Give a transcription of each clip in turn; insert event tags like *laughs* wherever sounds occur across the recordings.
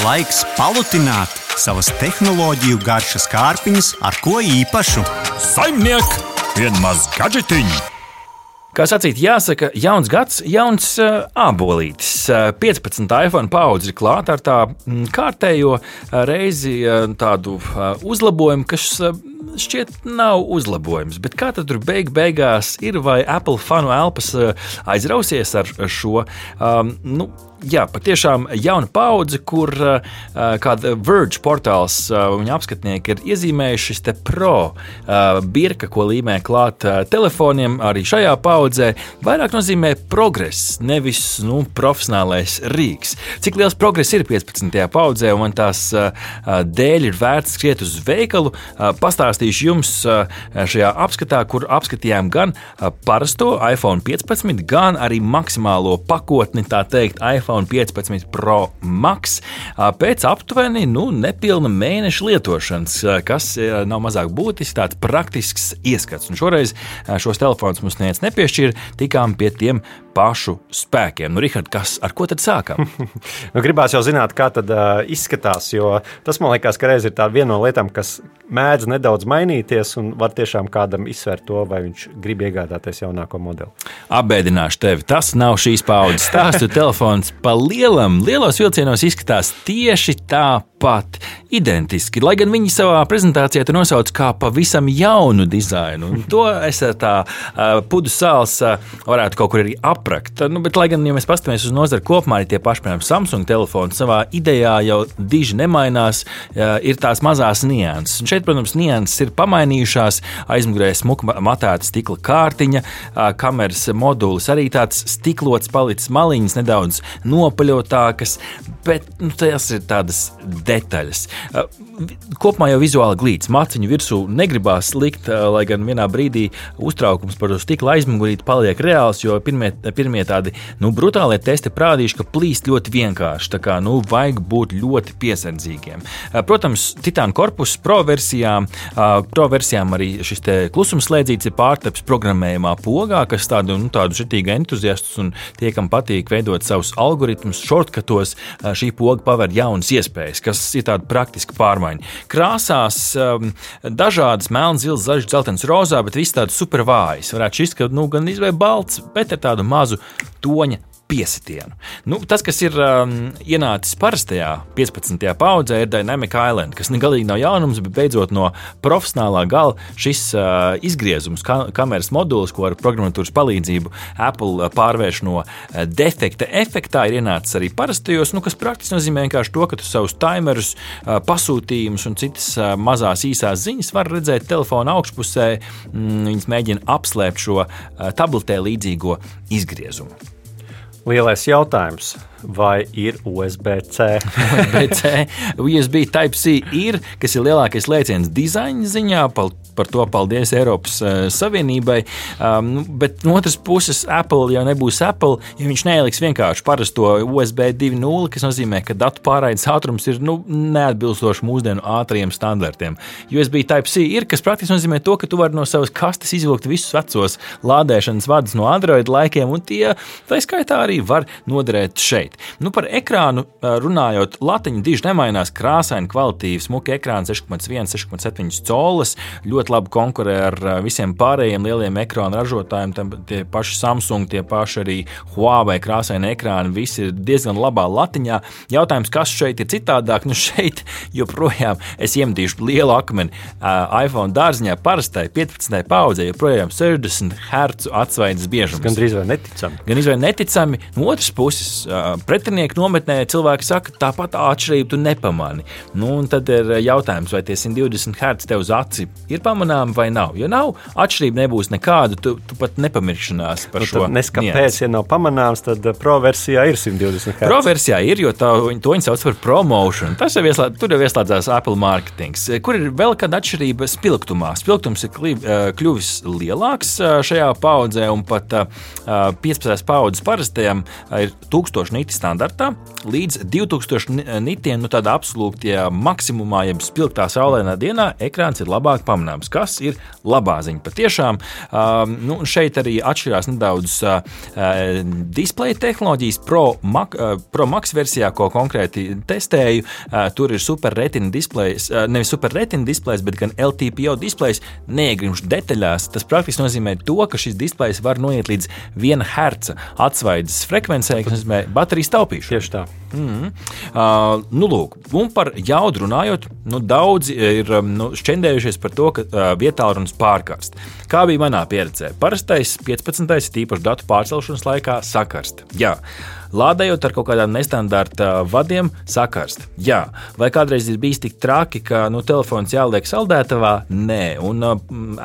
Laiks palutināt savas tehnoloģiju garšas kārpiņas ar ko īpašu. Saimniek, vienmaz gadžetiņi! Kā sacīt, jāsaka, jauns gads, jauns uh, abolītis. Uh, 15 iPhone paudze ir klāta ar tā kārtējo reizi tādu uzlabojumu, kas šķiet nav uzlabojums. Bet kā tad tur beig beigās ir, vai Apple fanu elpas uh, aizrausies ar šo? Um, nu, Jā, patiešām jauna paudze, kur uh, kāda Verge portāls uh, viņa apskatnieki ir iezīmējuši šis pro uh, birka, ko līmē klāt telefoniem arī šajā paudzē, vairāk nozīmē progress, nevis nu, profesionālais rīks. Cik liels progress ir 15. paudzē, un tās dēļ ir vērts skriet uz veikalu, uh, pastāstīšu jums šajā apskatā, kur apskatījām gan parasto iPhone 15, gan arī maksimālo pakotni, tā teikt, iPhone 15 Pro Max pēc aptuveni nu, nepilna mēneša lietošanas, kas nav mazāk būtisks, tāds praktisks ieskats. Un šoreiz šos telefonus mums neviens nepiešķīra, tikām pie tiem pašu spēkiem. Nu, Rihard, kas, ar ko tad sākam? *laughs* nu, gribās jau zināt, kā tad uh, izskatās, jo tas man liekas, ka reiz ir tā viena no lietām, kas mēdz nedaudz mainīties un var tiešām kādam izsvērt to, vai viņš grib iegādāties jaunāko modeli. Apbēdināšu tevi. Tas nav šīs paudzes stāstu telefons. Pa lielam, lielos vilcienos izskatās tieši tāpat identiski. Lai gan viņi savā prezentācijā to nosauc kā pavisam jaunu dizainu. To es tā pudu sāls varētu kaut kur arī aprakt. Nu, bet, lai gan, ja mēs paskatāmies uz nozari kopumā, arī tie paši, piemēram, Samsung telefoni savā idejā jau diži nemainās, ir tās mazās nianses. Un šeit, protams, nianses ir pamainījušās. Aizmugurē smuka matēta stikla kārtiņa, kameras modulis arī tāds stiklots, palicis maliņas nedaudz nopaļotākas, bet nu, tas ir tādas detaļas. Uh, kopumā jau vizuāli glīts, maciņu virsū negribās likt, uh, lai gan vienā brīdī uztraukums par to stikla aizmugurīti paliek reāls, jo pirmie, pirmie tādi nu, brutālie testi prādījuši, ka plīst ļoti vienkārši. Tā kā nu, vajag būt ļoti piesardzīgiem. Uh, protams, Titāna korpusa pro versijām, pro versijām arī šis klusumslēdzīts ir pārtaps programmējumā pogā, kas tādu, nu, tādu šitīgu entuziastus un tie, kam patīk veidot savus algoritmus, shortcutos, šī poga paver jaunas iespējas, kas ir tāda praktiska pārmaiņa. Krāsās um, dažādas, melnas, zilas, zaļas, dzeltenas, rozā, bet viss tāds supervājas. Varētu šķist, ka nu, gan izvēle balts, bet ar tādu mazu toņa piesitienu. Nu, tas, kas ir um, ienācis parastajā 15. paudzē, ir Dynamic Island, kas negalīgi nav jaunums, bet beidzot no profesionālā gala šis uh, izgriezums, ka kameras modulis, ko ar programmatūras palīdzību Apple uh, pārvērš no uh, defekta efektā, ir ienācis arī parastajos, nu, kas praktiski nozīmē vienkārši to, ka tu savus timerus, uh, pasūtījumus un citas uh, mazās īsās ziņas var redzēt telefona augšpusē. Mm, viņas mēģina apslēpt šo uh, tabletē līdzīgo izgriezumu. Lielais jautājums, vai ir USB-C? USB-C, USB Type-C ir, kas ir lielākais lēciens dizaina ziņā. Par to paldies Eiropas uh, Savienībai. Um, bet no otras puses, Apple jau nebūs Apple, ja viņš neieliks vienkārši parasto USB 2.0, kas nozīmē, ka datu pārraides ātrums ir nu, neatbilstošs mūsdienu ātriem standartiem. USB Type-C ir, kas praktiski nozīmē to, ka tu vari no savas kastes izvilkt visus vecos lādēšanas vadus no Android laikiem, un tie tā skaitā arī var noderēt šeit šeit. Nu, par ekrānu runājot, latiņa diži nemainās, krāsaini, kvalitīvi, smuki ekrāns 6,1, 6,7 colas, ļoti labi konkurē ar visiem pārējiem lieliem ekrānu ražotājiem, tam tie paši Samsung, tie paši arī Huawei krāsaini ekrāni, visi ir diezgan labā latiņā. Jautājums, kas šeit ir citādāk? Nu, šeit joprojām es iemetīšu lielu akmeni iPhone dārziņā, parastai 15. paudzei, joprojām 60 Hz atsvaidzes biežums. Gan drīz vai neticami. Gan drīz vai neticami. No otras puses, pretinieku nometnē cilvēki saka, tāpat atšķirību tu nepamani. Nu, tad ir jautājums, vai tie 120 Hz tev uz aci ir pamanāmi vai nav. Ja nav, atšķirība nebūs nekāda, tu, tu pat nepamiršanās par nu, šo. Neskapēc, ja nav pamanāms, tad uh, pro versijā ir 120 Hz. Pro versijā ir, jo tā, to viņi sauc par promotion. Tas jau ieslēd, jau ieslēdzās Apple marketings. Kur ir vēl kāda atšķirība spilgtumā? Spilgtums ir kļuvis lielāks šajā paudzē, un pat 15. paudzes parastajam ir 1000 niti standartā līdz 2000 nitiem, nu tādā absolūtajā maksimumā, jeb spilgtā saulēnā dienā, ekrāns ir labāk pamanāms. kas ir labā ziņa. Patiešām um, nu, šeit arī atšķirās nedaudz uh, displeja tehnoloģijas. Pro, Mac, uh, Pro Max versijā, ko konkrēti testēju, uh, tur ir super retina displejs, uh, nevis super retina displejs, bet gan LTPO displejs. Neiegrimšu detaļās. Tas praktiski nozīmē to, ka šis displejs var noiet līdz 1 Hz atsvaidzes frekvencē, kas nozīmē baterijas taupīšanu. Tieši tā. Mm -hmm. uh, nu, lūk, un par jaudu runājot, nu, daudzi ir um, nu, šķendējušies par to, ka uh, vietā runas pārkarst. Kā bija manā pieredzē? Parastais 15. tīpaši datu pārcelšanas laikā sakarst. Jā lādējot ar kaut kādām nestandarta vadiem, sakarst. Jā, vai kādreiz ir bijis tik traki, ka nu, telefons jāliek saldētavā? Nē, un uh,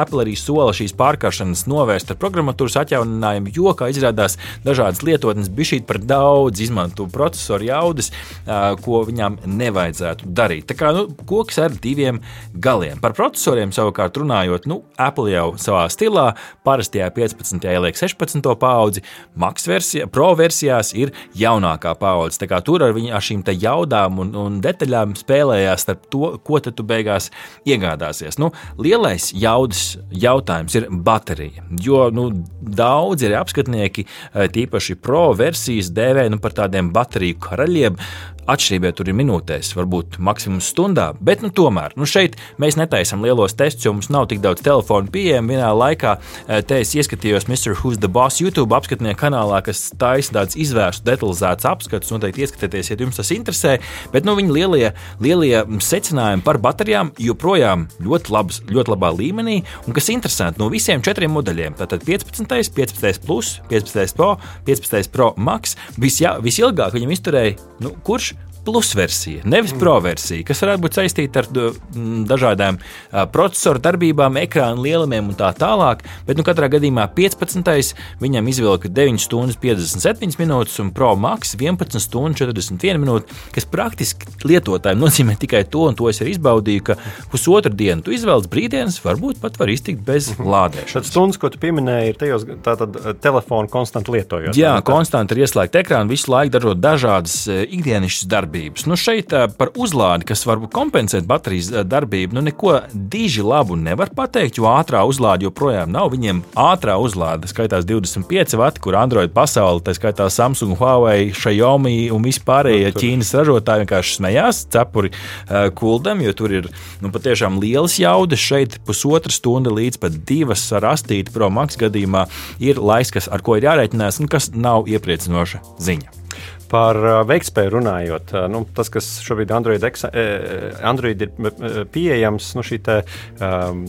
Apple arī sola šīs pārkaršanas novērst ar programmatūras atjauninājumu, jo, kā izrādās, dažādas lietotnes bija šī par daudz izmanto procesoru jaudas, uh, ko viņām nevajadzētu darīt. Tā kā nu, koks ar diviem galiem. Par procesoriem savukārt runājot, nu, Apple jau savā stilā parastajā 15. ieliek 16. paudzi, Max versijā, Pro versijās ir ir jaunākā paudze. Tur ar, viņu, ar šīm jaudām un, un detaļām spēlējās starp to, ko tu beigās iegādāsies. Nu, lielais jaudas jautājums ir baterija. Jo nu, daudzi ir apskatnieki, eh, tīpaši pro versijas, dēvē nu, par tādiem bateriju karaļiem. Atšķirība tur ir minūtēs, varbūt maksimums stundā, bet nu, tomēr nu, šeit mēs netaisām lielos testus, jo mums nav tik daudz telefonu pieejama. Vienā laikā eh, te es ieskatījos Mr. Who's the Boss YouTube apskatnieku kanālā, kas taisa tāds izvērsts, detalizēts apskats. Noteikti ieskatieties, ja jums tas interesē. Bet nu, viņa lielie, lielie secinājumi par baterijām joprojām ļoti, labs, ļoti labā līmenī. Un kas interesanti, no visiem četriem modeļiem, tātad 15, 15, plus, 15 Pro, 15 Pro Max, visjā, visilgāk viņam izturēja, nu, kurš plusversija, nevis proversija, kas varētu būt saistīta ar dažādām procesoru darbībām, ekrāna lielumiem un tā tālāk. Bet nu, katrā gadījumā 15. viņam izvilka 9 stundas 57 minūtes un Pro Max 11 stundas 41 minūtes, kas praktiski lietotājiem nozīmē tikai to, un to es arī izbaudīju, ka pusotru dienu tu izvēlies brīvdienas, varbūt pat var iztikt bez mhm. lādēšanas. Šāds stundas, ko tu pieminēji, ir tajos tātad telefonu konstanti lietojot. Jā, konstanti ir ieslēgta ekrāna, visu laiku darot dažādas ikdienišķas darbības darbības. Nu, šeit par uzlādi, kas var kompensēt baterijas darbību, nu, neko diži labu nevar pateikt, jo ātrā uzlāde joprojām nav. Viņiem ātrā uzlāde skaitās 25 vati, kur Android pasaule, tā skaitā Samsung, Huawei, Xiaomi un vispārējie nu, Ķīnas ražotāji vienkārši smējās cepuri kuldam, jo tur ir nu, patiešām liels jaudas. Šeit pusotra stunda līdz pat divas ar astīti Pro Max gadījumā ir laiks, kas, ar ko ir jārēķinās, un kas nav iepriecinoša ziņa. Par veiktspēju runājot, nu, tas, kas šobrīd Android, Android ir pieejams, nu, šī te, um,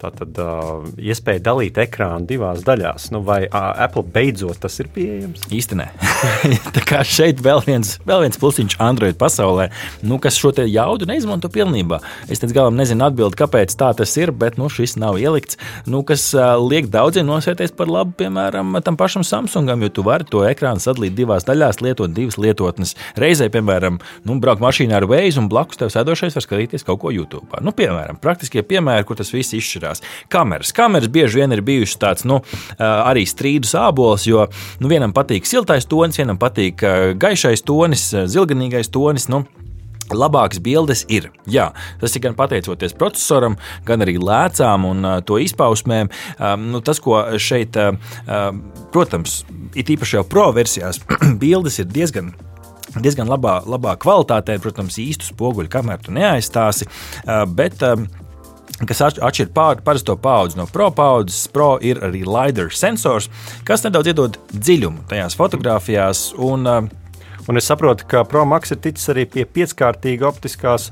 tātad, uh, iespēja dalīt ekrānu divās daļās. Nu, vai uh, Apple beidzot tas ir pieejams? Īstenībā. *laughs* tā kā šeit vēl viens, vēl viens plusiņš Android pasaulē, nu, kas šo jaudu neizmanto pilnībā. Es pēc galam nezinu atbildi, kāpēc tā tas ir, bet nu, šis nav ielikts. Nu, kas uh, liek daudziem nosēties par labu, piemēram, tam pašam Samsungam, jo tu vari to ekrānu sadalīt divās daļās, lietot divas lietotnes. Reizē, piemēram, nu, braukt mašīnā ar veizu un blakus tev sēdošais var skatīties kaut ko YouTube. Nu, piemēram, praktiskie piemēri, kur tas viss izšķirās. Kameras. Kameras bieži vien ir bijušas tāds nu, arī strīdus ābols, jo nu, vienam patīk siltais tonis, vienam patīk gaišais tonis, zilganīgais tonis. Nu, Labākas bildes ir. Jā, tas ir gan pateicoties procesoram, gan arī lēcām un uh, to izpausmēm. Um, nu, tas, ko šeit, uh, protams, ir īpaši jau pro versijās, *clears throat* bildes ir diezgan diezgan labā, labā kvalitātē. Protams, īstu spoguļu kameru neaizstāsi, bet kas atšķir parasto paudzi no pro paudzes. Pro ir arī LiDAR sensors, kas nedaudz iedod dziļumu tajās fotografijās. Un, uh, Un es saprotu, ka ProMax ir ticis arī pie pieckārtīga optiskās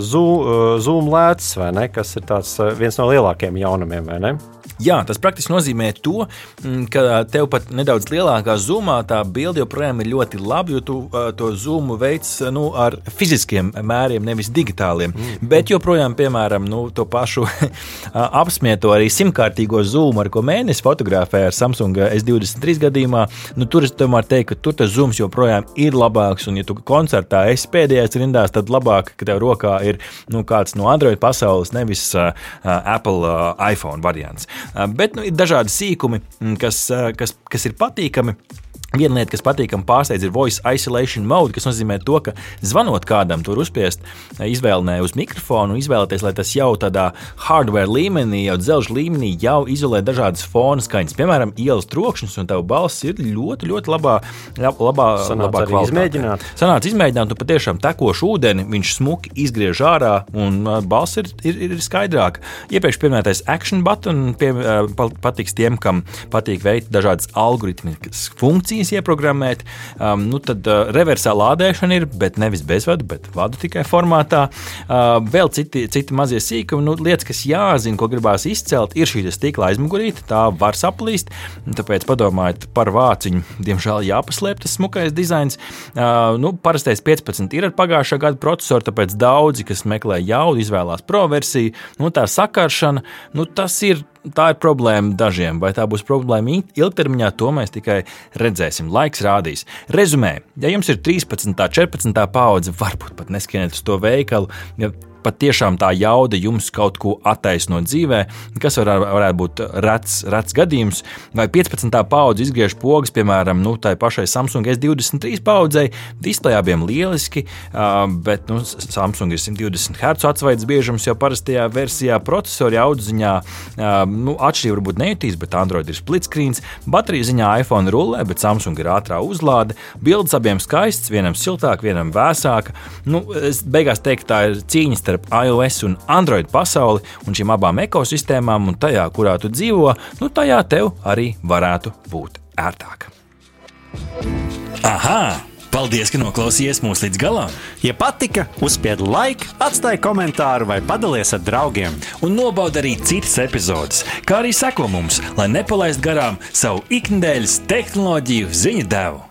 zoom, uh, zoom lēcas, kas ir tāds, uh, viens no lielākajiem jaunumiem. Jā, tas praktiski nozīmē to, mm, ka tev pat nedaudz lielākā zoomā tā bilde joprojām ir ļoti laba, jo tu to zoomu veids nu, ar fiziskiem mēriem, nevis digitāliem. Mm. Bet joprojām, piemēram, nu, to pašu *laughs* apsmieto arī simtkārtīgo zoomu, ar ko mēnesi fotografē ar Samsung S23 gadījumā, nu, tur es tomēr teiktu, ka tur tas zooms joprojām ir labāks. Un, ja tu koncertā esi pēdējais rindās, tad labāk, ka tev rokā ir nu, kāds no Android pasaules, nevis uh, Apple uh, iPhone variants. Bet nu, ir dažādi sīkumi, kas, kas, kas ir patīkami. Viena lieta, kas patīkami pārsteidz, ir voice isolation mode, kas nozīmē to, ka zvanot kādam, tur uzspiest izvēlē uz mikrofonu, izvēlēties, lai tas jau tādā hardware līmenī, jau dzelža līmenī, jau izolē dažādas fona skaņas. Piemēram, ielas trokšņus, un tava balss ir ļoti, ļoti labā, labā, Sanāca labā kvalitātē. izmēģināt. Sanāca izmēģināt, un patiešām tekošu ūdeni viņš smuki izgriež ārā, un uh, balss ir, ir, ir skaidrāka. Iepriekš pieminētais action button pie, pa- patiks tiem, kam patīk veikt dažādas algoritmiskas funkcijas, ieprogrammēt. Um, nu, tad uh, reversā lādēšana ir, bet nevis bezvadu, bet vadu tikai formātā. Uh, vēl citi, citi mazie sīkumi, nu, lietas, kas jāzina, ko gribās izcelt, ir šī stikla aizmugurīte. Tā var saplīst, tāpēc padomājiet par vāciņu. Diemžēl jāpaslēp tas smukais dizains. Uh, nu, parastais 15 ir ar pagājušā gada procesoru, tāpēc daudzi, kas meklē jaudu, izvēlās pro versiju. Nu, tā sakaršana, nu, tas ir Tā ir problēma dažiem, vai tā būs problēma il- ilgtermiņā, to mēs tikai redzēsim. Laiks rādīs. Rezumē, ja jums ir 13, 14 paudze, varbūt pat neskieniet uz to veikalu. Ja Patiešām tā jauda jums kaut ko attaisno dzīvē, kas var, varētu būt rets, rets gadījums. Vai 15. paudze izgriež pogas, piemēram, nu, tai pašai Samsung S23 paudzei, displejā bija lieliski, bet nu, Samsung ir 120 Hz atsvaidzes biežums jau parastajā versijā, procesori audziņā. Nu, Atšķirība varbūt nejutīs, bet Android ir split screen. Baterija ziņā iPhone rullē, bet Samsung ir ātrā uzlāde. Bildes abiem skaists, vienam siltāk, vienam vēsāk. Nu, es beigās teiktu, tā ir cīņa starp iOS un Android pasauli un šīm abām ekosistēmām, un tajā, kurā tu dzīvo, nu, tajā tev arī varētu būt ērtāk. Aha! Paldies, ka noklausījāties mūsu līdz galam! Ja patika, uzspiediet laiku, atstājiet komentāru vai padalieties ar draugiem. Un nobaudiet arī citas epizodes, kā arī sekot mums, lai nepalaistu garām savu ikdienas tehnoloģiju ziņu devumu.